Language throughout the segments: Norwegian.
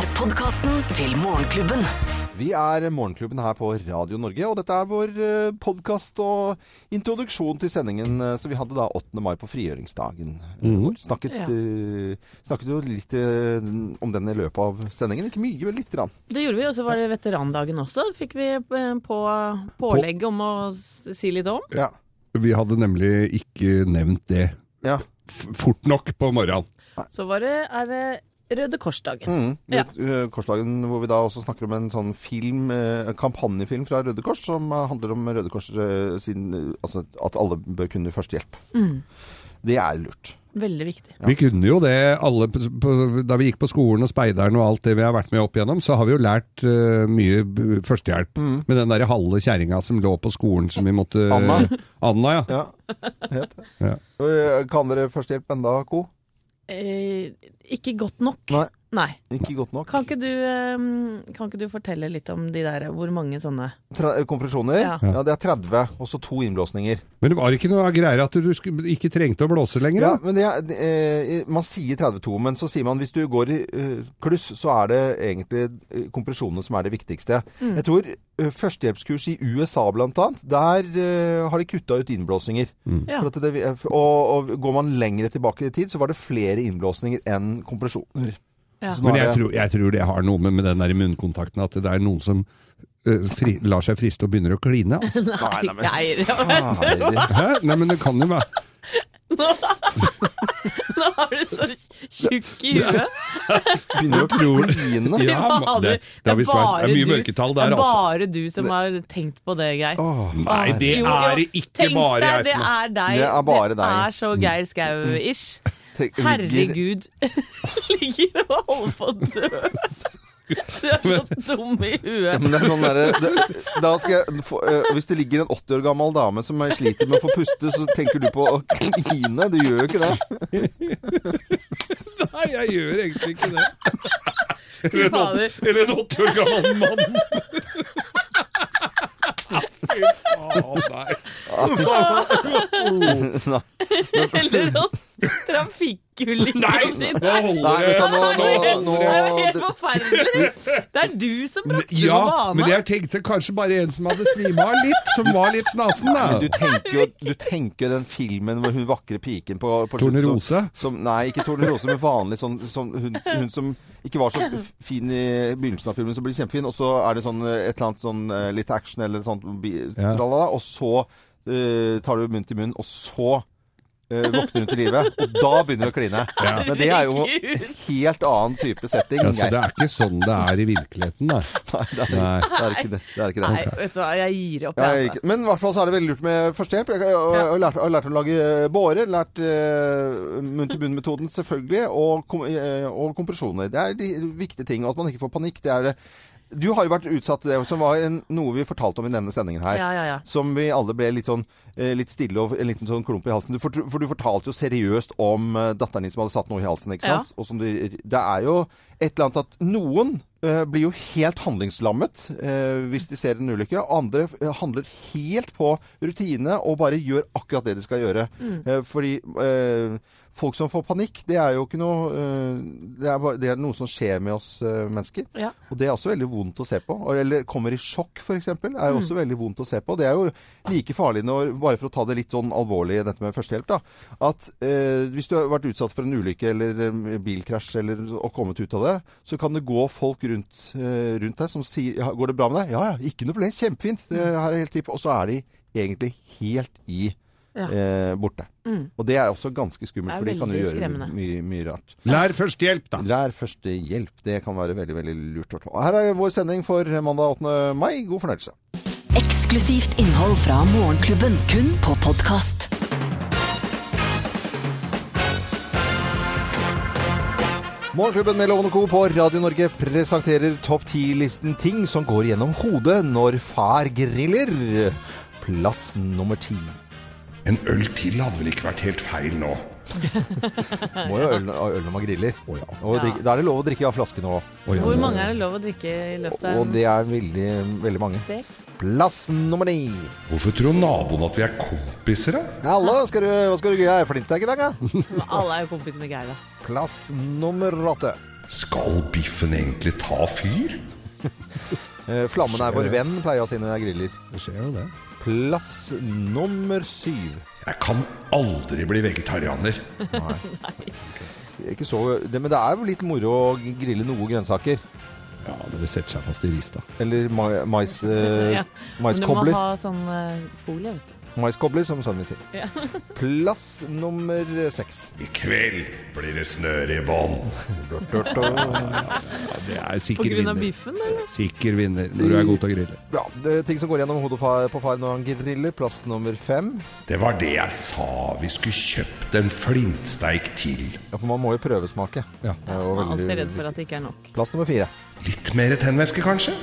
er podkasten til Morgenklubben. Vi er Morgenklubben her på Radio Norge, og dette er vår podkast og introduksjon til sendingen eh, som vi hadde da 8. mai på frigjøringsdagen. Mm. Snakket, Ja. uh, snakket jo litt uh, om den i løpet av sendingen. Ikke mye, men lite grann. Det gjorde vi, og så var det veterandagen også. Fikk vi eh, på pålegg om å si litt om. Ja. Vi hadde nemlig ikke nevnt det ja. fort nok på morgenen. Så var det, er det Røde Kors-dagen. Mm. Ja. Korsdagen hvor vi da også snakker om en sånn film, eh, en kampanjefilm fra Røde Kors, som eh, handler om Røde Kors eh, sin Altså at alle bør kunne førstehjelp. Mm. Det er lurt. Veldig viktig. Ja. Vi kunne jo det alle Da vi gikk på skolen og speideren og alt det vi har vært med opp igjennom, så har vi jo lært uh, mye førstehjelp. Mm. Med den der halve kjerringa som lå på skolen som vi måtte Anna. Anna, ja. Ja. Het. Ja. Kan dere førstehjelp enda, Co? Eh, ikke godt nok. Nei. Nei. Ikke godt nok. Kan ikke, du, eh, kan ikke du fortelle litt om de der, hvor mange sånne Tra kompresjoner? Ja. Ja. det er 30, og så to innblåsninger. Men det var ikke noe greier at du ikke trengte å blåse lenger? Ja, men det er, eh, Man sier 32, men så sier man hvis du går i eh, kluss, så er det egentlig eh, kompresjonene som er det viktigste. Mm. Jeg tror eh, førstehjelpskurs i USA annet, der eh, har de kutta ut innblåsninger. Ja. For at det, og, og går man lengre tilbake i tid, så var det flere innblåsninger enn kompresjoner. Ja. Men jeg det- tror, jeg tror det har noe med, med den der munnkontakten at det er noen som uh, fri, lar seg friste og begynner å kline. Altså. Nei, nei, men Geir. Hæ? Nei, men det kan jo være Nå har du så tjukk i huet. Begynner å kline. Ja, det, det, det er mye du- mørketall det er altså. bare du som har tenkt på det, Geir. Åh, Nei, det Jo, jo, er det ikke Tenk bare deg, jeg det som har er deg. Det er bare deg. Det er så Geir Skau-ish. Tenk- Herregud. Ligger og holder på å dø. Du er så dum i Ja, huet. men det er sånn der, det- da skal jeg få, eh, Hvis det ligger en 80 år gammel dame som sliter med å få puste, så tenker du på å kline. Du gjør jo ikke det. Nei, jeg gjør egentlig ikke det. Fy fader. Eller en 80 år gammel mann. Fy faen, nei. Nei, Eller noen trafikkulykker. Nei, nå holder nå, det. nå, nå, Det er jo helt forferdelig. Det er du som brakte det Ja, på banen. men jeg tenkte kanskje bare en som hadde svima av litt, som var litt snasen, Men du tenker jo du tenker jo den filmen med hun vakre piken på, på Tornerose? Som, som, nei, ikke Tornerose, men vanlig sånn, sånn hun, hun som ikke var så fin i begynnelsen av filmen, som blir kjempefin. Og så er det sånn eh, et eller annet sånn eh, litt action eller sånt, Ja. og så uh, tar du munn til munn, og så våkner hun til live. Og da begynner du å kline. Men det er jo en helt annen type setting. Ja, så det er ikke sånn det er i virkeligheten, da. Nei, det er, Nei. det er ikke det. det, er ikke det. Nei, vet du hva, jeg gir opp. Jeg, jeg, altså. men i hvert fall så er det veldig lurt med førstehjelp. Jeg, jeg, jeg, har lært, jeg har lært å lage båre, lært uh, munn-til-munn-metoden selvfølgelig, og, kom, uh, og kompresjoner. Det er de viktige ting. Og at man ikke får panikk, det er det. Du har jo vært utsatt det, som var en, noe vi fortalte om i denne sendingen her. Ja, ja, ja. Som vi alle ble litt sånn eh, litt stille og en liten sånn klump i halsen. Du, for, for du fortalte jo seriøst om eh, datteren din som hadde satt noe i halsen. ikke sant? Og som du, det er jo et eller annet at noen uh, blir jo helt handlingslammet uh, hvis de ser en ulykke. Andre handler helt på rutine og bare gjør akkurat det de skal gjøre. Eh, fordi eh, folk som får panikk, det er jo ikke noe eh, det, er bare, det er noe som skjer med oss eh, mennesker. Ja. Og det er også veldig vondt å se på. Eller kommer i sjokk, f.eks. er jo også veldig vondt å se på. Det er jo like farlig når, bare for å ta det litt sånn alvorlig, dette med førstehjelp, da. At eh, hvis du har vært utsatt for en ulykke eller eh, bilkrasj eller, og kommet ut av det, så kan det gå folk rundt, rundt deg som sier ja, 'Går det bra med deg?' 'Ja ja, ikke noe problem. Kjempefint. Det her er helt tipp.' Og så er de egentlig helt i Ja. eh, borte. Mm. Og det er også ganske skummelt, for de kan jo gjøre mye, mye rart. Lær førstehjelp, da. Lær førstehjelp. Det kan være veldig veldig lurt. Her er vår sending for mandag 8. mai. God fornøyelse. Eksklusivt innhold fra Morgenklubben, kun på podkast. Morgenklubben med Lovende Co. på Radio Norge presenterer topp 10-listen ting som går gjennom hodet når far griller. Plass nummer ti. En øl til hadde vel ikke vært helt feil nå. Må jo ha øl, øl når man griller. Og drikke, Da er det lov å drikke av flasken òg. Hvor mange er det lov å drikke i løpet av Og det er veldig, veldig mange. stek? Plass nummer ni. Hvorfor tror naboen at vi er kompiser, da? Hallo, skal du, hva skal du gjøre? stek i dag, da? Alle er jo kompiser med Geir, da. Plass nummer åtte. Skal biffen egentlig ta fyr? Eh, Flammen er vår venn, pleier jeg å si når jeg griller. Det skjer jo det. Plass nummer syv. Jeg kan aldri bli vegetarianer. Ikke så, det, men det er jo litt moro å grille noe grønnsaker. Ja, men det setter seg fast i rista. Eller ma mais, eh, Ja. Men du må ha sånn eh, folie, vet du. Maiskobler, som sønnen min sier. Ja. Plass nummer seks. I kveld blir det snøre i bånn. Det er På grunn grunn av biffen, eller? Sikker vinner når du er god til å grille. Ja, det er ting som går gjennom hodet på far når han griller. Plass nummer fem. Det var det jeg sa vi skulle kjøpt en flintsteik til. Ja, for man må jo prøvesmake. Ja. Det er jo Jeg er alltid redd for at det ikke er nok. Plass nummer fire. Litt mer tennvæske, kanskje?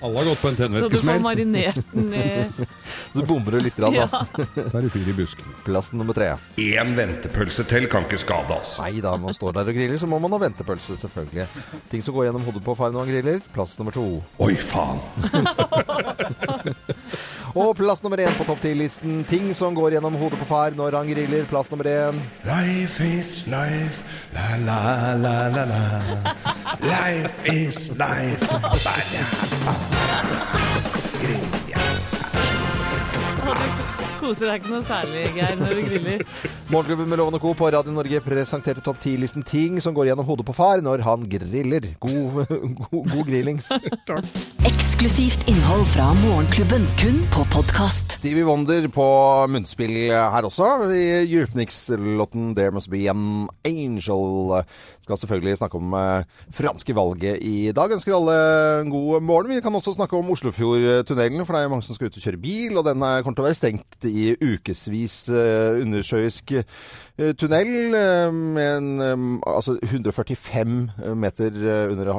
Alle har gått på en Så du får marinert den i Så bommer du litt, rann, da. Da er du fyr i busken. Plassen nummer tre. Én ventepølse til kan ikke skade oss. Nei da, man står der og griller, så må man ha ventepølse, selvfølgelig. Ting som går gjennom hodet på far når han griller. Plass nummer to. Oi, faen. Og plass nummer én på topp ti-listen. Ting som går gjennom hodet på far når han griller. Plass nummer én. Life is life, la la la la la. Life is life. Grill, ja, Du koser deg ikke noe særlig, Geir, når du griller. Morgenklubben med Lovende og Co. på Radio Norge presenterte topp ti-listen ting som går gjennom hodet på far når han griller. God, god, god grillings. Eksklusivt innhold fra Morgenklubben, kun på podkast. Stevie Wonder på munnspill her også. I Europenix-låten 'There Must Be An Angel'. Skal selvfølgelig snakke om eh, franske valget i dag. Ønsker alle en god morgen. Vi kan også snakke om Oslofjordtunnelen, for det er mange som skal ut og kjøre bil. Og den er- kommer til å være stengt i ukevis uh, undersjøisk eh, tunnel eh, med en eh, altså 145 meter eh, under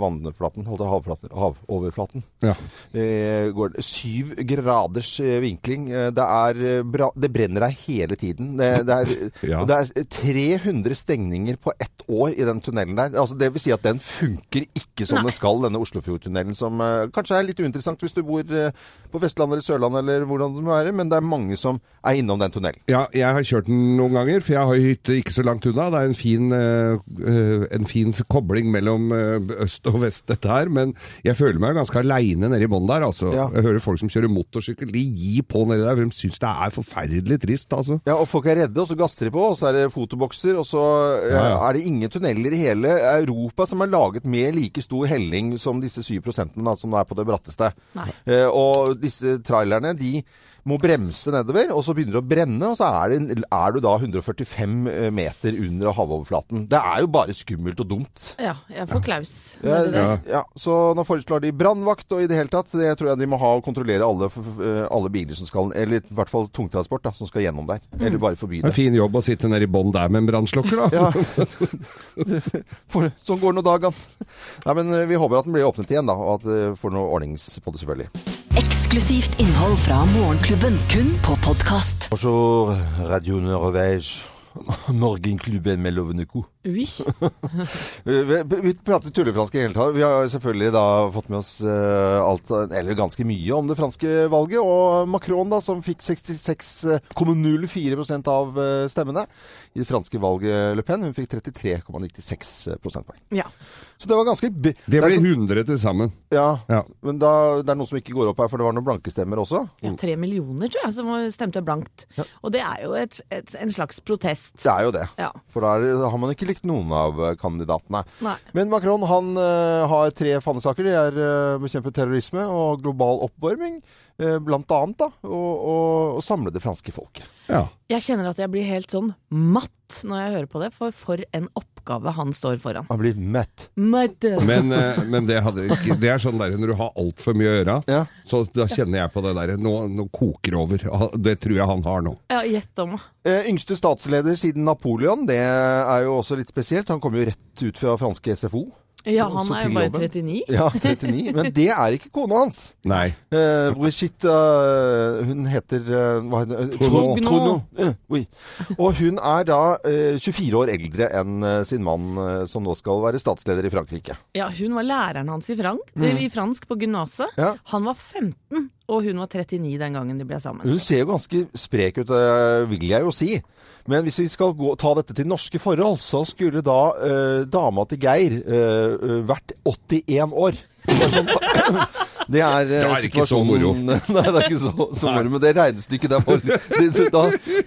vannflaten, holdt havoverflaten. Ja. Eh, går syv graders eh, vinkling. Eh, Det, er, eh, det brenner deg hele tiden. Det, det, er, Ja. det er 300 stengninger på ett år i den tunnelen der. Altså, det vil si at den funker ikke som den skal, denne Oslofjordtunnelen. Som eh, kanskje er litt uinteressant hvis du bor eh, på Vestlandet eller Sørlandet eller hvordan det må være, men det er mange som er innom den tunnelen. Ja, jeg har kjørt den noen ganger, for jeg har jo hytte ikke så langt unna. Det er en fin, eh, eh, en fin kobling mellom eh, øst og vest, dette her. Men jeg føler meg ganske aleine nede i bånn der, altså. Ja. Jeg hører folk som kjører motorsykkel, de gir på nedi der, for de syns det er forferdelig trist, altså. Ja, og folk er redde, og så gasser de på, og så er det fotobokser, og så Ja, ja. er det ingen tunneler i hele Europa som er laget med like stor helling som disse 7 da, som er på det bratteste. Eh, og disse trailerne, de må bremse nedover, og så begynner det å brenne, og så er, det, er du da 145 meter under havoverflaten. Det er jo bare skummelt og dumt. Ja, jeg får klaus Ja, det der. ja. ja, så nå foreslår de brannvakt, og i det hele tatt, det tror jeg de må ha og kontrollere alle, eh, alle biler som skal, eller i hvert fall tungtransport da, som skal gjennom der. Eller bare forby Det det. en fin jobb å sitte nede i bånn der med en brannslukker, da. Ja. For, sånn går nå dagene. Nei, men eh, vi håper at den blir åpnet igjen, da, og at det får noe ordnings på det, selvfølgelig. Eksklusivt innhold fra Morgenklubben, kun på podkast. Bonjour, Radio Norvège. Morgenklubben med lovende ko. Oui. Vi, vi, prater tullefransk i hele tatt. Vi har selvfølgelig da fått med oss eh, alt, eller ganske mye om det franske valget. Og Macron, da, som fikk 66,04 av eh, stemmene i det franske valget Le Pen, hun fikk 33,96 prosentpoeng. Ja. Så det var ganske b Det ble sånn- 100 til sammen. Ja, Ja. men da, det er noe som ikke går opp her, for det var noen blanke stemmer også. ja, tre millioner, tror jeg, som stemte blankt. Og det er jo et, et, en slags protest. Det er jo det. Ja. For da har man ikke likt noen av eh, kandidatene. Nei. Men Macron han eh, har tre fanesaker. Det er uh, bekjempe terrorisme og global oppvarming, eh, blant annet. da, Og, og, og samle det franske folket. Ja. Jeg kjenner at jeg blir helt sånn matt når jeg hører på det, for for en oppgave han står foran. Han blir mett. Matt. Men, eh, men det, hadde ikke, det er sånn der når du har altfor mye å gjøre, Ja. så da kjenner jeg på det der. Nå, nå koker det over. Det tror jeg han har nå. Ja, gjett om. Eh, yngste statsleder siden Napoleon, det er jo også litt spesielt. Han kommer jo rett ut fra franske SFO. Ja, han er jo bare 39. Ja, 39. Men det er ikke kona hans. Nei. Eh, Brigitte uh, Hun heter uh, hva heter det? Trudeau. Trudeau. Uh, oui. Og hun er da eh, 24 år eldre enn eh, sin mann, eh, som nå skal være statsleder i Frankrike. Ja, hun var læreren hans i, frank, i fransk på gymnaset. Ja. Han var 15 og hun var 39 den gangen de ble sammen. Hun ser jo ganske sprek ut, eh, vil jeg jo si. Men hvis vi skal gå, ta dette til norske forhold, så skulle da eh, dama til Geir eh, eh, vært 81 år. Sånn, det er, eh, Da er det ikke så moro. situasjonen- Nei, det er ikke så, så moro. Men det regnestykket der var det, det, da,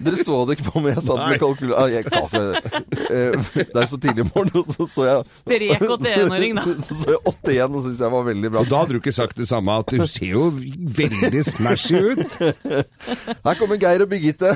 Dere så det ikke på meg. Jeg satt med kalkulator ah. Eh, Det er så tidlig i morgen, og så så jeg Sprek 81-åring, da. Så så jeg 81, og syntes jeg var veldig bra. Og da hadde du ikke sagt det samme, at du ser jo veldig smashy ut. Her kommer Geir og Birgitte.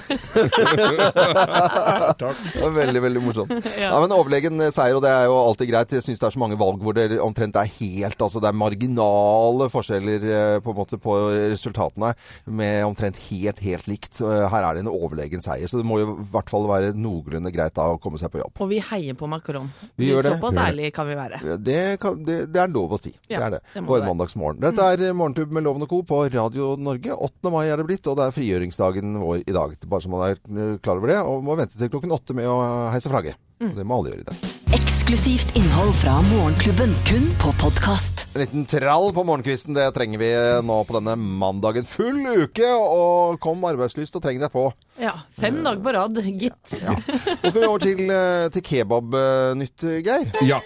Takk. Det var veldig, veldig morsomt. ja. Ja. men Overlegen seier, og det er jo alltid greit. Jeg syns det er så mange valg hvor det omtrent er helt Altså det er marginale forskjeller eh, på på resultatene med omtrent helt, helt likt. Eh, Her er det en overlegen seier, så det må jo i hvert fall være noenlunde greit da å komme seg på jobb. Og vi heier på Macron. Vi gjør det. Såpass ærlig ærlige kan vi være. Det, kan, det, det er lov å si. Ja, det er det. det på en være. mandagsmorgen. Dette er Morgentub med Loven og Co. på Radio Norge. 8. mai er det blitt, og det er frigjøringsdagen vår i dag. Bare så man er eh, klar over det. Og må vente til klokken åtte med å heise flagget. Mm. Det må alle gjøre i dag. Eksklusivt innhold fra Morgenklubben, kun på podkast. En liten trall på morgenkvisten, det trenger vi nå på denne mandagen. Full uke, og kom arbeidslyst og treng deg på. Ja, Fem dager på rad, gitt. Ja. Nå skal vi over til, eh, til kebabnytt, Geir. Ja.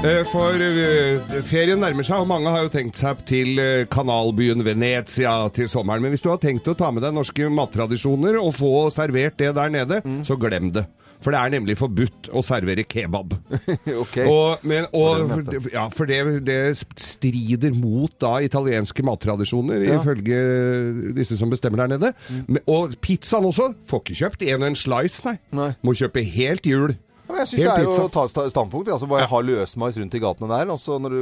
Eh, For eh, ferien nærmer seg, og mange har jo tenkt seg til eh, kanalbyen Venezia til sommeren. Men hvis du har tenkt å ta med deg norske mattradisjoner og få servert det der nede, så glem det. For det er nemlig forbudt å servere kebab. okay. Og, men, og, for, ja, for det, det strider mot da italienske mattradisjoner, Ja. ifølge disse som bestemmer der nede. Men, og pizzaen også. Får ikke kjøpt en og en slice, nei. Nei. Må kjøpe helt hjul. Ja, men jeg syns det er jo pizza. å ta sta- standpunkt. Altså bare ha løsmeis rundt i gatene der. Og når du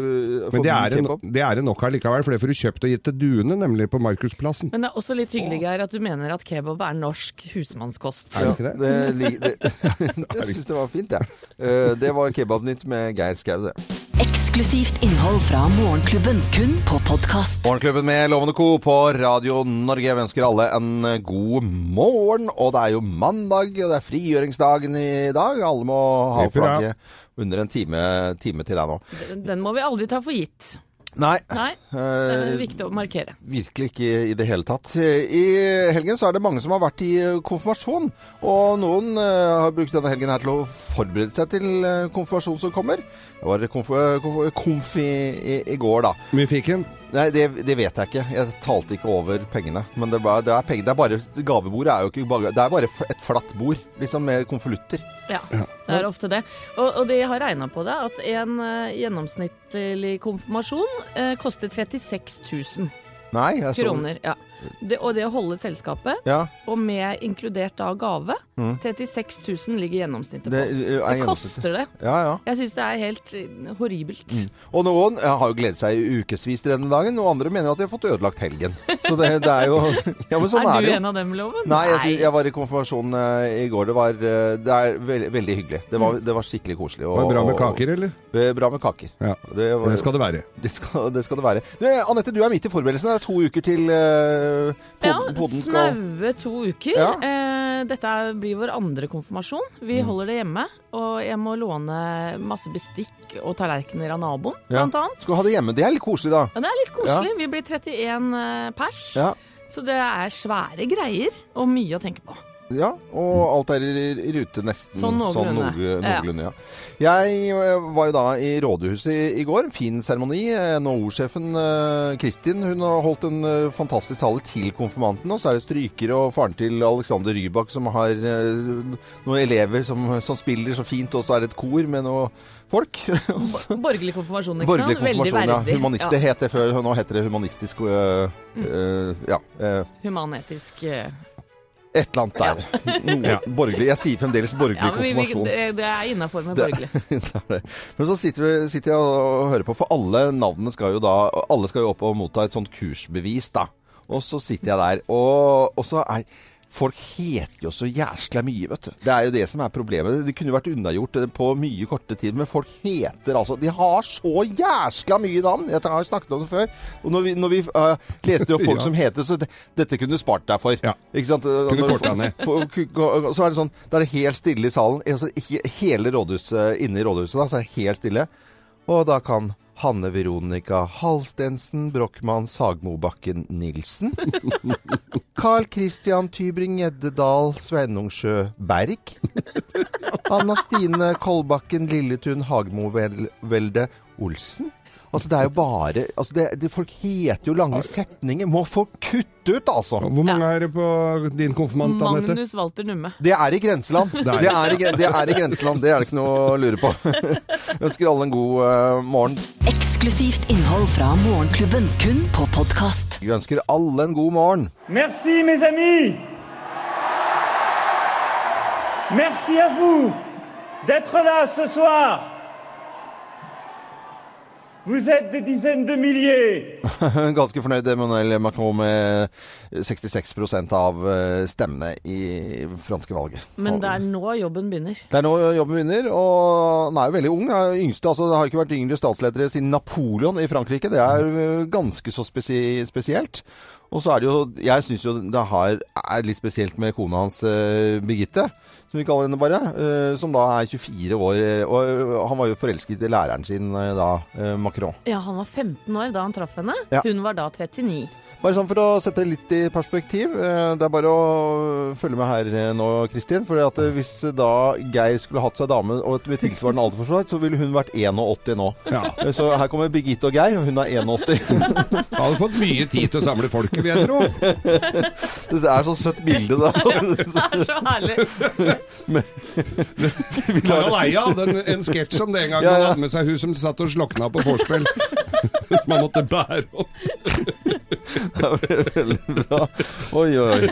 får Men det er, en, kebab. det er det nok allikevel, for det får du kjøpt og gitt til duene, nemlig på Markusplassen. Men det er også litt hyggelig, Geir, at du mener at kebab er norsk husmannskost. Er det ikke det? det, det, jeg syns det var fint, jeg. Eh, Det var Kebabnytt med Geir Skau, det. Eksklusivt innhold fra Morgenklubben, kun på podkast. Morgenklubben med Lovende Co. på Radio Norge. Vi ønsker alle en god morgen. Og det er jo mandag, og det er frigjøringsdagen i dag. Alle må ha flagget under en time, time til deg nå. Den- Den må vi aldri ta for gitt. Nei, Nei, det er eh, viktig å markere. virkelig ikke i det hele tatt. I helgen så er det mange som har vært i konfirmasjon. Og noen eh, har brukt denne helgen her til å forberede seg til eh, konfirmasjon som kommer. Det var konf, konf, konf i, i, i går, da. Vi fikk en. Nei, det, det vet jeg ikke. Jeg talte ikke over pengene. Men det, bare, det er penger. Det er bare Gavebordet er jo ikke bare Det er bare et flatt bord, liksom, med konvolutter. Ja, det er ofte det. Og, og de har regna på det, at en eh, gjennomsnittlig konfirmasjon eh, koster 36 000 Nei, jeg så kroner. Ja. Det, og det å holde selskapet, Ja, og med inkludert da gave, Mm. 36 000 ligger gjennomsnittet på. det Det, gjennomsnittet. koster det. Ja, ja. Jeg syns det er helt horribelt. horribelt. Og noen eh, har jo gledet seg i ukevis til denne dagen, og andre mener at de har fått ødelagt helgen. Så det, det er jo Ja, men sånn er, er du det jo. en av dem, Loven? Nei, jeg, jeg var i konfirmasjon eh, i går. Det var eh, Det er veldig, veldig hyggelig. Det var, det var skikkelig koselig. Og, Var det bra med kaker, eller? Eh, Bra med kaker. Ja. Det, var, Det skal det være. det, skal, det skal det være. Eh, Anette, du er midt i forberedelsene. Det er to uker til uh, Ja, podden, podden skal snaue to uker. Ja. Eh, dette blir vår andre konfirmasjon. Vi Mm. holder det hjemme. Og jeg må låne masse bestikk og tallerkener av naboen, Ja. blant annet. Skal ha det hjemme. Det er litt koselig, da. Ja, det er litt koselig. Vi blir 31 eh, pers. Ja. Så det er svære greier og mye å tenke på. Ja, og alt er i, i rute nesten. Sånn noenlunde. noenlunde, Ja. noenlunde, ja. Jeg eh, var jo da i rådhuset i, i går. Fin seremoni. NHO-sjefen eh, Kristin hun har holdt en eh, fantastisk tale til konfirmanten. Og så er det strykere og faren til Alexander Rybak som har eh, noen elever som, som spiller så fint. Og så er det et kor med noe folk. Borgerlig konfirmasjon, ikke Borgerlig sant? Veldig konfirmasjon, ja. verdig. Humanist. Det het det før. Nå heter det humanistisk øh, øh, Ja. øh, Humanetisk eh, et eller annet der. Noe borgerlig. Jeg sier fremdeles borgerlig Ja, men vi, vi, konfirmasjon. det, det er innafor med borgerlig. Det er det. Men så sitter, vi, sitter jeg og hører på, for alle navnene skal jo da Alle skal jo opp og motta et sånt kursbevis, da. Og så sitter jeg der, og, og så er Folk heter jo så jæskla mye, vet du. Det er jo det som er problemet. Det kunne vært unnagjort eh, på mye korte tid, men folk heter altså De har så jæskla mye navn! Jeg har snakket om det før. Og når vi, når vi uh, leste opp folk Ja. som heter så det, Dette kunne du spart deg for. Ja. Ikke sant? Kunne korta ned. for- for- Så er det sånn Da er det helt stille i salen. Altså, hele rådhuset inne i rådhuset da, så er det helt stille. Og da kan Hanne Veronica Halstensen Brochmann Sagmobakken Nilsen. Carl Christian Tybring-Gjedde Sveinungsjø Berg. Anna Stine Kolbakken Lilletun Hagmo-Velde Olsen. Altså, det er jo bare altså det, det, Folk heter jo lange setninger. Må folk kutte ut, altså! Hvor mange er det på din konfirmant, Anette? Magnus Walter Numme. Det er i grenseland. Det er i, det er i grenseland. Det er det ikke noe å lure på. Jeg ønsker alle en god uh, morgen. Eksklusivt innhold fra Morgenklubben, kun på podkast. Vi ønsker alle en god morgen. Merci, mes amis. Merci à vous d'être là ce soir. Vous êtes des dizaines de milliers. Ganske fornøyd Emmanuel Macron med 66 av eh, stemmene i franske valget. Men det er nå jobben begynner. Det er nå jobben begynner, og han er jo veldig ung. Er yngste, altså Det har ikke vært yngre statsledere siden Napoleon i Frankrike. Det er eh, ganske så spesi spesielt. Og så er det jo Jeg syns jo det har, er litt spesielt med kona hans uh, Birgitte, som vi kaller henne bare. Uh, som da er 24 år. Og han var jo forelsket i læreren sin da, Macron. Ja, han var 15 år da han traff henne. Ja. Hun var da 39. Bare sånn for å sette det litt i perspektiv. Det er bare å følge med her nå, Kristin. For hvis da Geir skulle hatt seg dame og med tilsvarende alder for så ville hun vært 81 nå. Ja. Så her kommer Birgitte og Geir, og hun er 81. Hadde fått mye tid til å samle folket, vil jeg tro. Det er så søtt bilde, da. Det er så herlig. Harald Eia hadde en, en sketsj om det en gang. Ja, ja. Han hadde med seg hun som satt og slokna på vorspiel. Som han måtte bære opp. Det er veldig bra. Oi, oi.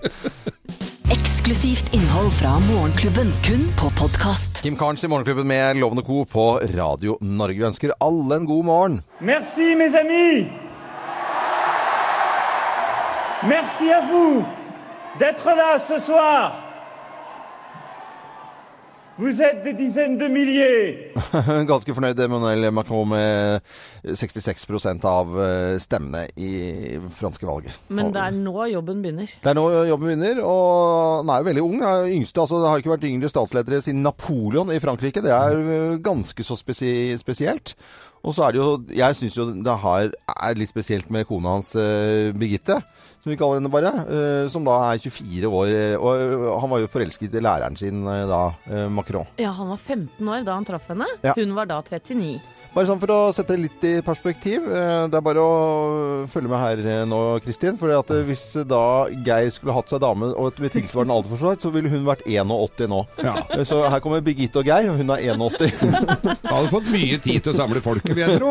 Eksklusivt innhold fra Morgenklubben, kun på podkast. Kim Karns i Morgenklubben med Lovende Co. på Radio Norge. Vi ønsker alle en god morgen. Merci, mes amis. Merci à vous d'être là ce soir. Vous êtes des dizaines de milliers. Ganske fornøyd Emmanuel Macron med 66 av eh, stemmene i franske valget. Men det er nå jobben begynner. Det er nå jobben begynner, og han er jo veldig ung. Han er yngste, altså Det har ikke vært yngre statsledere siden Napoleon i Frankrike. Det er eh, ganske så spesielt. Og så er det jo Jeg syns jo det har, er litt spesielt med kona hans eh, Birgitte, som vi kaller henne bare. eh, som da er 24 år. Og han var jo forelsket i læreren sin eh, da, eh, Macron. Ja, han var 15 år da han traff henne. Ja. Hun var da 39. Bare sånn for å sette det litt i perspektiv. eh, Det er bare å følge med her eh, nå, Kristin. For at eh, hvis da Geir skulle hatt seg dame og med tilsvarende alder for så vidt, så ville hun vært 81 nå. Ja. Eh, Så her kommer Birgitte og Geir, og hun er 81. Hadde fått mye tid til å samle folket, vil jeg tro.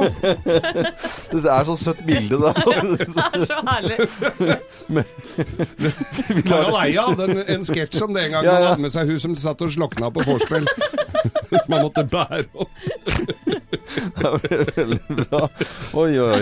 Det er så søtt bilde, da. Det er så herlig. Vi var jo lei en, en sketsj om det en gang. Ja, Han hadde med seg hun som satt og slokna på vorspiel. Som han måtte bære opp. Det er veldig bra. Oi, oi.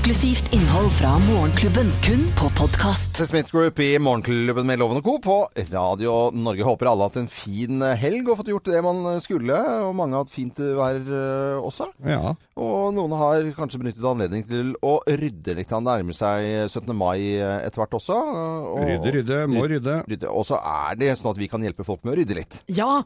Eksklusivt innhold fra Morgenklubben, kun på podkast. The Smith Group i Morgenklubben med Loven og Co. på Radio Norge. Håper alle har hatt en fin helg og fått gjort det man skulle. Og mange har hatt fint vær eh, også. Ja. Og noen har kanskje benyttet anledning til å rydde litt. Han nærmer seg 17. mai etter hvert også. Og, Rydde, rydde, må rydde. rydde. Og så er det sånn at vi kan hjelpe folk med å rydde litt. Ja,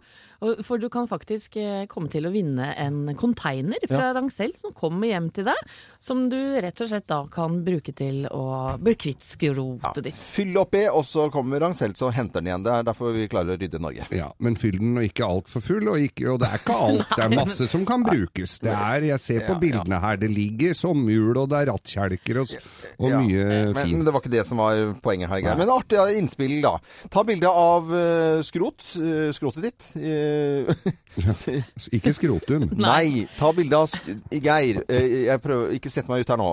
for du kan faktisk eh, komme til å vinne en container fra Rangsel som kommer hjem til deg, som du rett og slett da kan bruke til å bli kvitt skrotet ditt. Fyll oppi, og så kommer Rangsel og henter den igjen. Det er derfor vi klarer å rydde Norge. Ja, men fyll den og ikke altfor full. Og, ikke, og det er ikke alt. Det er masse som kan brukes. Det er, jeg ser på Ja, ja. bildene her, det ligger sommerhjul, og det er rattkjelker og, og Ja, mye fint. men det var ikke det som var poenget her. Geir. Men artig innspill, da. Ta bilde av eh, skrot. eh, skrotet ditt. Ikke skrotum. Nei, ta bilde av Geir. eh, jeg prøver ikke sette meg ut her nå.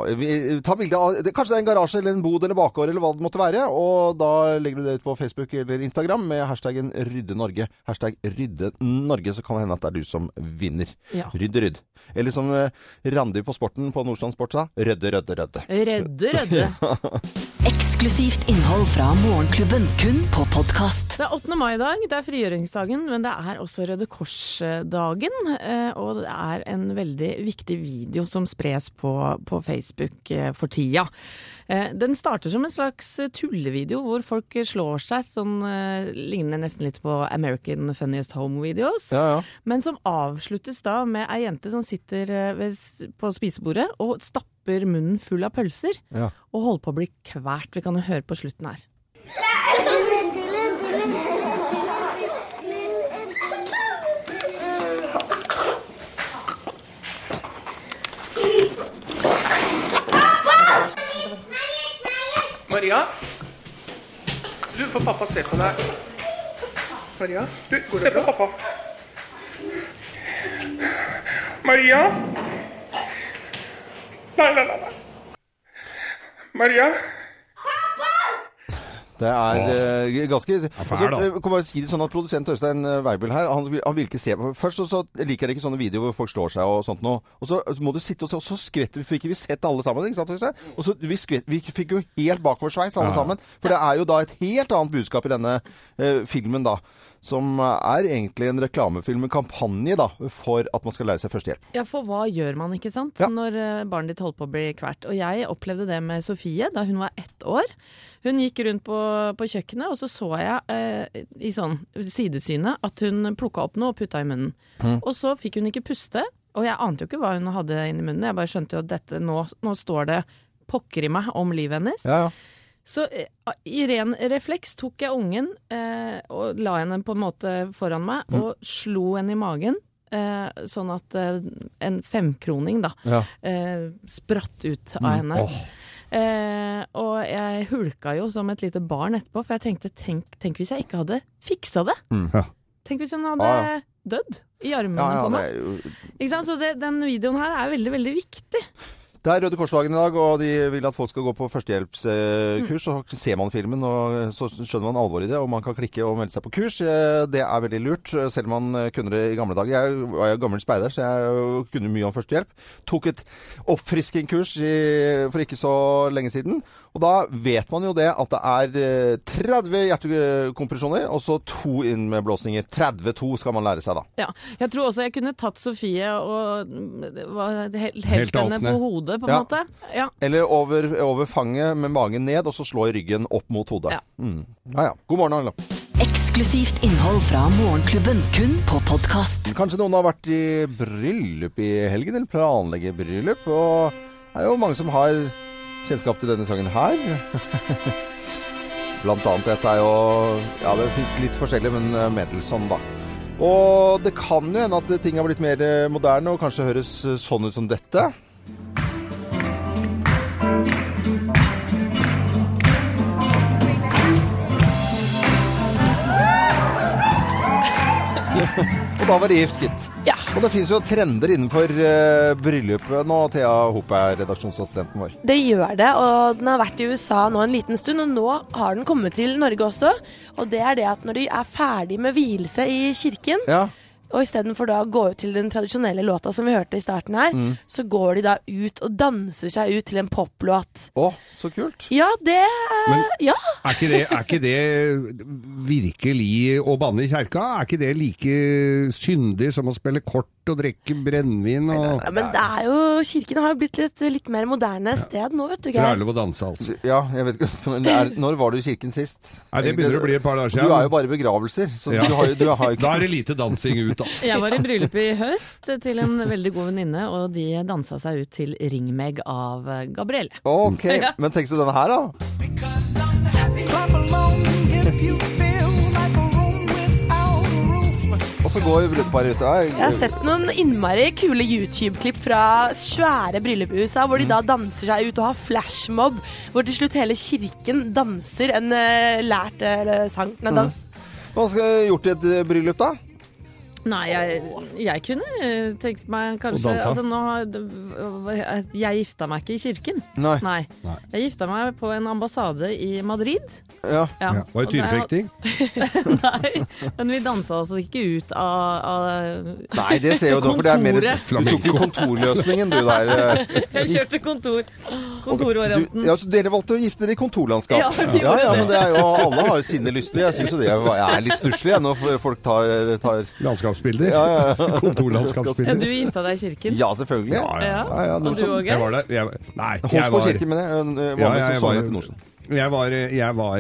Ta bilde av Kanskje det er en garasje eller en bod eller bakgård eller hva det måtte være. Og da legger du det ut på Facebook eller Instagram med hashtaggen Rydde Norge. Hashtag Rydde Norge, så kan det hende at det er du som vinner. Ja. Rydde rydd. Eller som eh, Randi på Sporten på Nordstrand Sport sa, rødde, rødde, rødde. Redde, redde. Eksklusivt innhold fra Morgenklubben, kun på podkast. Det er 8. mai i dag, det er frigjøringsdagen, men det er også Røde Kors-dagen. eh, og det er en veldig viktig video som spres på, på Facebook eh, for tida. Eh, den starter som en slags tullevideo hvor folk slår seg, sånn ligner nesten litt på American Funniest Home Videos. Ja, ja. Men som avsluttes da med ei jente som sitter ved, på spisebordet og stapper munnen full av pølser. Ja. Og holder på å bli kvert. Vi kan jo høre på slutten her. Maria? Du, får pappa se på deg. Maria? Du, se på pappa. Maria? Nei, nei, nei. nei. Maria? Det er eh, ganske fæl, altså, eh, kan bare si det sånn at Produsent Øystein eh, Weibel her, han, han vil ikke se på Først så, så liker jeg ikke sånne videoer hvor folk slår seg og sånt noe. Og så må du sitte og se, og så skvetter vi, fikk vi sett alle sammen. ikke sant, Øystein? Og så vi, skvett, vi fikk jo helt bakoversveis alle sammen. For det er jo da et helt annet budskap i denne uh, filmen, da. Som er egentlig en reklamefilm, en kampanje da, for at man skal lære seg førstehjelp. Ja, for hva gjør man, ikke sant, Ja. når eh, barnet ditt holder på å bli kvert? Og jeg opplevde det med Sofie da hun var ett år. Hun gikk rundt på, på kjøkkenet, og så så jeg eh, i sånn sidesynet at hun plukka opp noe og putta i munnen. Og så fikk hun ikke puste, og jeg ante jo ikke hva hun hadde inni munnen. Jeg bare skjønte jo at dette, nå, nå står det pokker i meg om livet hennes. Ja, ja. Så eh, i ren refleks tok jeg ungen eh, og la henne på en måte foran meg Mm. og slo henne i magen. Eh, sånn at eh, en femkroning da Ja. eh, spratt ut av Mm. henne. Eh, og jeg hulka jo som et lite barn etterpå, for jeg tenkte tenk, tenk hvis jeg ikke hadde fiksa det. Ja. Tenk hvis hun hadde ah, ja. dødd i armene Ja, ja, på meg. jo Ikke sant? Så det, den videoen her er veldig, veldig viktig. Det er Røde Kors-dagen i dag, og de vil at folk skal gå på førstehjelpskurs. Så ser man filmen, og så skjønner man alvoret i det, og man kan klikke og melde seg på kurs. Eh, Det er veldig lurt, selv om man kunne det i gamle dager. Jeg var jo gammel speider, så jeg kunne mye om førstehjelp. Tok et oppfriskingkurs i, for ikke så lenge siden. Og da vet man jo det at det er eh, 30 hjertekompresjoner, og så to innblåsninger. 32 skal man lære seg da. Ja. Jeg tror også jeg kunne tatt Sofie og mm, helt, Helt helt henne på hodet, på en Ja. måte. Ja. Eller over, over fanget med magen ned, og så slå i ryggen opp mot hodet. Ja. Mm. ja, ja. God morgen, Angela. Eksklusivt innhold fra Morgenklubben, kun på podkast. Kanskje noen har vært i bryllup i helgen, eller planlegger bryllup. Og det er jo mange som har kjennskap til denne sangen her. Blant annet dette er jo Ja, det fins litt forskjellig, men eh, Mendelssohn, da. Og det kan jo hende at ting har blitt mer eh, moderne og kanskje høres eh, sånn ut som dette. Og da var det gift, gitt. Ja. Og det fins jo trender innenfor uh, bryllupet nå. Thea Hope er redaksjonsassistenten vår. Det gjør det, og den har vært i USA nå en liten stund, og nå har den kommet til Norge også. Og det er det at når de er ferdig med vielse i kirken, Ja. Og istedenfor da å gå ut til den tradisjonelle låta som vi hørte i starten her, Mm. så går de da ut og danser seg ut til en poplåt. Å, så kult. Ja, det Men- Ja. Er ikke, det, er ikke det virkelig å banne i kjerka? Er ikke det like syndig som å spille kort og drikke brennevin og ja men det er jo Kirken har jo blitt litt, litt mer moderne sted nå, vet du. Så er Geir. det lov å danse, altså? Ja, jeg vet ikke. Men er, når var du i kirken sist? Nei, det begynner å bli et par dager Du siden. er jo bare begravelser, så Ja. du har du har ikke Da er det lite dansing ut, altså. Jeg var i bryllup i høst til en veldig god venninne, og de dansa seg ut til 'Ring meg' av Gabrielle. Ok, Ja. men tenk deg denne her, da. Og så går brudeparet ut. Jeg har sett noen innmari kule YouTube-klipp fra svære bryllup i USA, hvor de da danser seg ut og har flashmob, hvor til slutt hele kirken danser en eh, lært eh, sang. Nei, dans. Hva skal jeg gjort i et eh, bryllup, da? Nei, jeg, jeg kunne eh, tenkt meg kanskje altså, nå, Jeg gifta meg ikke i kirken. Nei. Nei. Nei. Jeg gifta meg på en ambassade i Madrid. Ja. Ja. Ja. Var det tyrefekting? Nei, men vi dansa altså ikke ut av, av Nei, det ser jo da, for det er mer. Du tok jo kontorløsningen, du der. eh. Jeg kjørte kontor. Kontorvarianten. ja, så dere valgte å gifte dere i kontorlandskap? Ja, vi ja, ja, men det er jo, alle har jo sine lyster. Jeg syns jo det er litt stusslig når folk tar, tar Landskapsbilder? Ja, ja, ja. Ja, Kontorlandskapsbilder? du gifta deg i kirken? Ja, selvfølgelig. Ja, ja. Ja. Ja, ja, Og du òg, Jeg var der. Jeg, nei, jeg var, kirke, mener jeg. Var med, jeg var- jeg til Norsen. jeg var Jeg var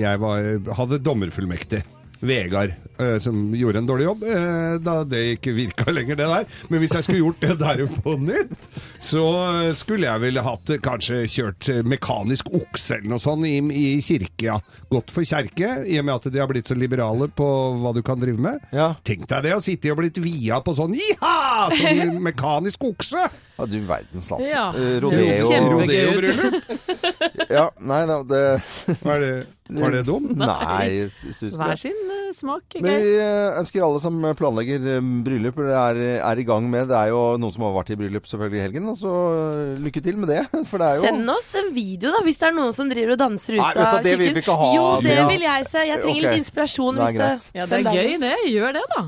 Jeg var Hadde dommerfullmektig. Vegard, eh, som gjorde en dårlig jobb, eh, da det ikke virka lenger, det der. Men hvis jeg skulle gjort det der på nytt, så eh, skulle jeg vel hatt eh, kanskje kjørt eh, mekanisk okse eller noe sånt i, i kirke, ja. Godt for kjerke, i og med at de har blitt så liberale på hva du kan drive med. Ja. Tenk deg det, å sitte og blitt via på sånn Jiha! Sånn mekanisk okse! Ja, du verdens land. Ja. Eh, Det høres Rodeo. Rodeo-bryllup. Ja, nei da, det er det, var det dumt? Nei, syns Hver ikke det. sin eh, smak. Men vi eh, ønsker alle som planlegger eh, bryllup, eller er, er i gang med Det er jo noen som har vært i bryllup selvfølgelig i helgen, og så eh, lykke til med det. For det er jo Send oss en video, da, hvis det er noen som driver og danser ut Nei, vet du, av det vil vi ikke ha, Jo, det vil jeg se. Jeg trenger okay. litt inspirasjon. Det er hvis det. Ja, det er gøy, det. Gjør det, da.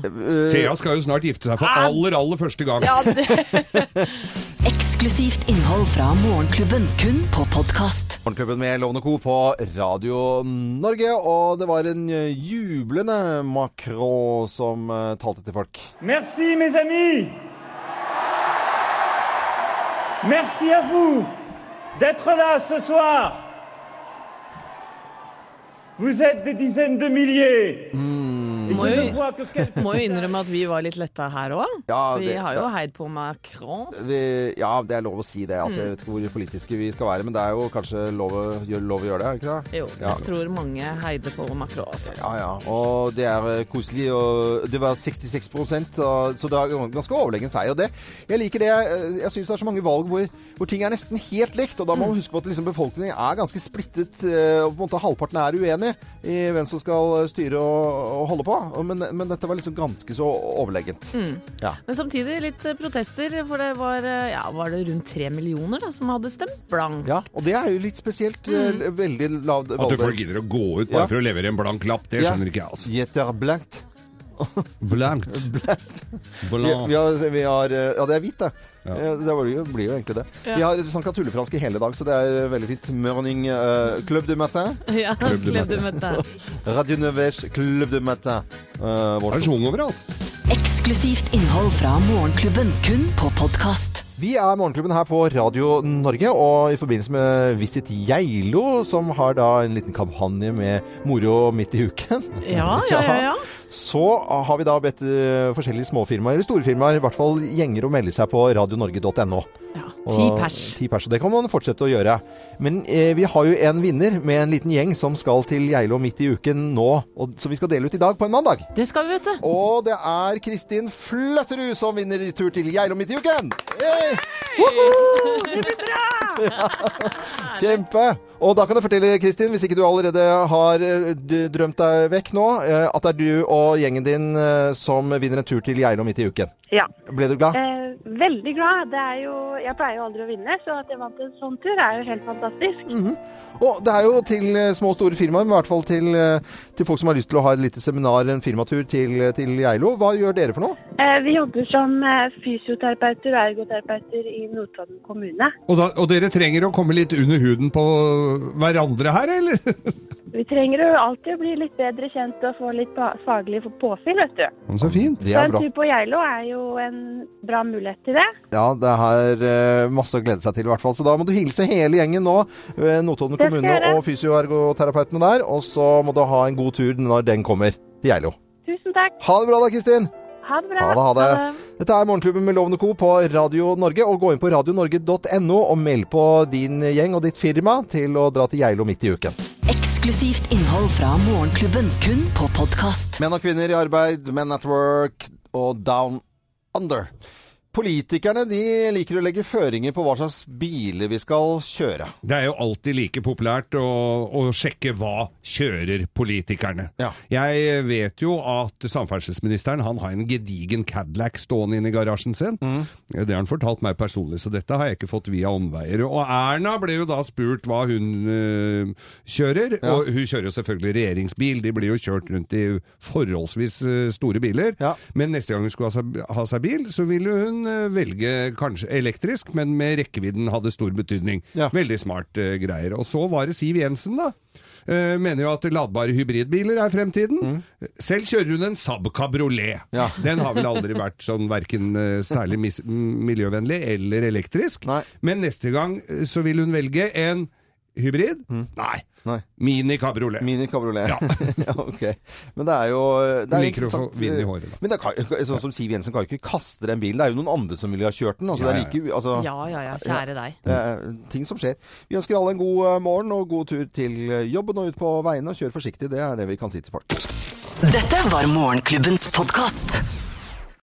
Thea skal jo snart gifte seg for aller, aller første gang. Ja, det, Eksklusivt innhold fra Morgenklubben, kun på podkast. Morgenklubben med Lovende Co. på Radio Norge, og det var en jublende Macron som eh, talte til folk. Merci mes amis. Merci à vous d'être là ce soir. Vous êtes des dizaines de milliers. Et Vois que quelques Må jo innrømme at vi var litt letta her òg. Ja, Vi har jo det- heid på Macron. Vi, ja, det er lov å si det. Altså, jeg vet ikke hvor politiske vi skal være, men det er jo kanskje lov å, lov å gjøre det, er det ikke det? Jo, Ja. jeg tror mange heider på Macron. Altså. Ja, ja. Og det er eh, koselig. Og det var 66 og, så det er ganske overlegen seier. Det, jeg liker det. Jeg, jeg syns det er så mange valg hvor, hvor ting er nesten helt likt. Og da må man huske på at liksom, befolkningen er ganske splittet. eh, Og på en måte halvparten er uenig i hvem som skal styre og, og holde på. Men, men dette var liksom ganske så overlegent. Ja. Men samtidig litt eh, protester, for det var, eh, ja, var det rundt tre millioner da, som hadde stemt blankt. ja. Og det er jo litt spesielt. Mm. Veldig lav At du folk gidder å gå ut bare Ja. for å levere en blank lapp, det Ja. skjønner ikke jeg. altså. Jeter blankt. Blankt. Vi, vi har, vi har eh, Ja, det er hvitt, det. Ja. Eh, Det det jo, blir jo egentlig det. Ja. Vi har snakka tullefransk i hele dag, så det er veldig fint. Morning uh, Club du matin. Ja, Club de Club de Matin. Radio Nevers Club du matin. Uh, Det over, oss Eksklusivt innhold fra Morgenklubben, kun på podkast. Vi er Morgenklubben her på Radio Norge, og i forbindelse med Visit Geilo, som har da en liten kampanje med moro midt i uken, Ja, ja, ja. ja. så har vi da bedt eh, forskjellige småfirmaer, eller storfirmaer, i hvert fall gjenger å melde seg på radionorge.no. ja. Ti pers. Ti pers, og Det kan man fortsette å gjøre. Men eh, vi har jo en vinner med en liten gjeng som skal til Geilo midt i uken nå, og, som vi skal dele ut i dag på en mandag. Det skal vi, vet du. Og det er Kristin Fløtterud som vinner tur til Geilo midt i uken! Det blir Ja, Kjempe! Og da kan jeg fortelle, Kristin, hvis ikke du allerede har eh, drømt deg vekk nå, eh, at det er du og gjengen din eh, som vinner en tur til Geilo midt i uken. Ja. Ble du glad? Eh, veldig glad. Det er jo, jeg pleier jo aldri å vinne, så at jeg vant en sånn tur er jo helt fantastisk. Og det er jo til eh, små og store firmaer, men i hvert fall til, eh, til folk som har lyst til å ha et lite seminar, en firmatur til, til Geilo. Hva gjør dere for noe? Eh, vi jobber som eh, fysioterapeuter og ergoterapeuter i Notodden kommune. Og, da, og dere trenger å komme litt under huden på hverandre her, eller? Vi trenger jo alltid å bli litt bedre kjent og få litt faglig påfyll, vet du. Så fint. Det Så er en tur på Geilo er jo en bra mulighet til det. Ja, det er eh, masse å glede seg til i hvert fall. Så da må du hilse hele gjengen nå. eh, Notodden kommune og fysioergoterapeutene der. Og så må du ha en god tur når den kommer til Geilo. Tusen takk. Ha det bra da, Kristin! Ha det bra. Ha det, ha det. Dette er Morgenklubben med Lovende Co. på Radio Norge. Og gå inn på radionorge.no og meld på din gjeng og ditt firma til å dra til Geilo midt i uken. Eksklusivt innhold fra Morgenklubben, kun på podkast. Menn og kvinner i arbeid, Men at Work og Down Under. Politikerne de liker å legge føringer på hva slags biler vi skal kjøre. Det er jo alltid like populært å, å sjekke hva kjører politikerne. Ja. Jeg vet jo at samferdselsministeren han har en gedigen Cadillac stående inne i garasjen sin. Mm. Det har han fortalt meg personlig, så dette har jeg ikke fått via omveier. Og Erna ble jo da spurt hva hun øh, kjører, Ja. og hun kjører jo selvfølgelig regjeringsbil. De blir jo kjørt rundt i forholdsvis øh, store biler. Ja. Men neste gang hun skulle ha seg, ha seg bil, så ville hun eh, velge kanskje elektrisk, men med rekkevidden hadde stor betydning. Ja. Veldig smart uh, greier. Og så var det Siv Jensen, da. Eh, mener jo at ladbare hybridbiler er fremtiden. Selv kjører hun en Saab Cabriolet. Ja. Den har vel aldri vært sånn verken særlig miljøvennlig eller elektrisk. Nei. Men neste gang så vil hun velge en hybrid. Nei. Nei. Mini kabriolet. Mini kabriolet. Ja. Ja, ok. Men det er jo det er jo Liker å få interessant, vind i håret, da. Men det kan, sånn som Siv Jensen kan jo ikke kaste den bilen. Det er jo noen andre som ville ha kjørt den. Altså, Ja, det er ja, like, altså, Ja, ja, ja. Kjære deg. det er ting som skjer. Vi ønsker alle en god eh, morgen og god tur til eh, jobben og ut på veiene. Kjør forsiktig, det er det vi kan si til folk. Dette var Morgenklubbens podkast.